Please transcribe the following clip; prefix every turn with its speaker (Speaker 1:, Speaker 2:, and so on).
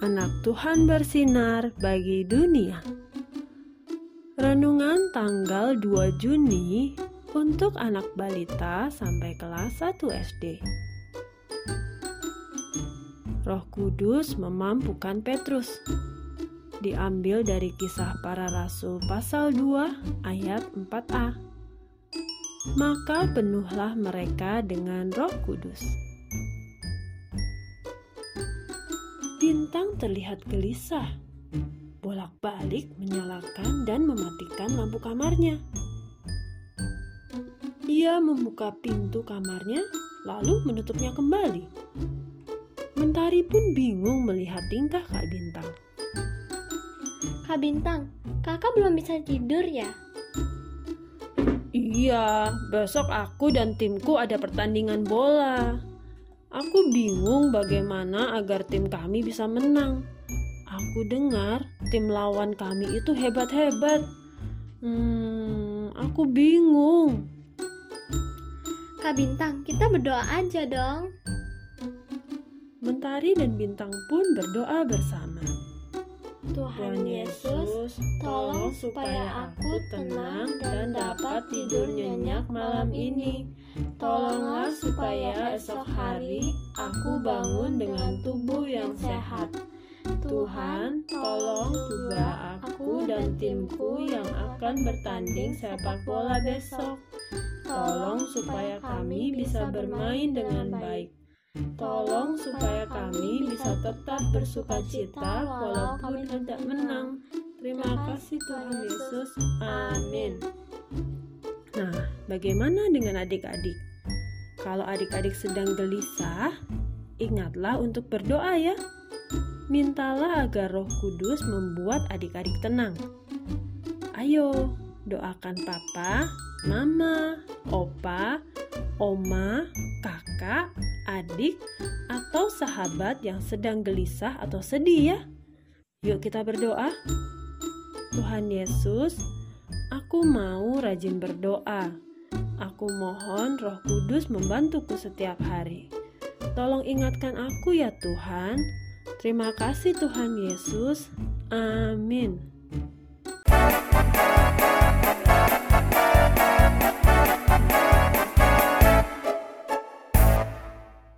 Speaker 1: anak Tuhan bersinar bagi dunia. Renungan tanggal 2 Juni untuk anak balita sampai kelas 1 SD. Roh Kudus memampukan Petrus. Diambil dari kisah para rasul pasal 2 ayat 4a. Maka penuhlah mereka dengan Roh Kudus. Bintang terlihat gelisah, bolak-balik menyalakan dan mematikan lampu kamarnya. Ia membuka pintu kamarnya, lalu menutupnya kembali. Mentari pun bingung melihat tingkah Kak Bintang.
Speaker 2: Kak Bintang, kakak belum bisa tidur ya?
Speaker 1: Iya, besok aku dan timku ada pertandingan bola. Aku bingung bagaimana agar tim kami bisa menang. Aku dengar tim lawan kami itu hebat-hebat. Hmm, aku bingung.
Speaker 2: Kak Bintang, kita berdoa aja dong.
Speaker 1: Mentari dan Bintang pun berdoa bersama.
Speaker 2: Tuhan Yesus, tolong supaya aku tenang dan dapat tidur nyenyak malam ini. Tolonglah supaya esok hari aku bangun dengan tubuh yang sehat. Tuhan, tolong juga aku dan timku yang akan bertanding sepak bola besok. Tolong supaya kami bisa bermain dengan baik. Tolong supaya kami tetap bersuka cita walaupun tidak menang. Terima kasih Tuhan Yesus. Amin.
Speaker 1: Nah, bagaimana dengan adik-adik? Kalau adik-adik sedang gelisah, ingatlah untuk berdoa ya. Mintalah agar Roh Kudus membuat adik-adik tenang. Ayo, doakan papa, mama, opa, oma, kakak, adik, atau sahabat yang sedang gelisah atau sedih ya. Yuk kita berdoa. Tuhan Yesus, aku mau rajin berdoa. Aku mohon Roh Kudus membantuku setiap hari. Tolong ingatkan aku ya Tuhan. Terima kasih Tuhan Yesus. Amin.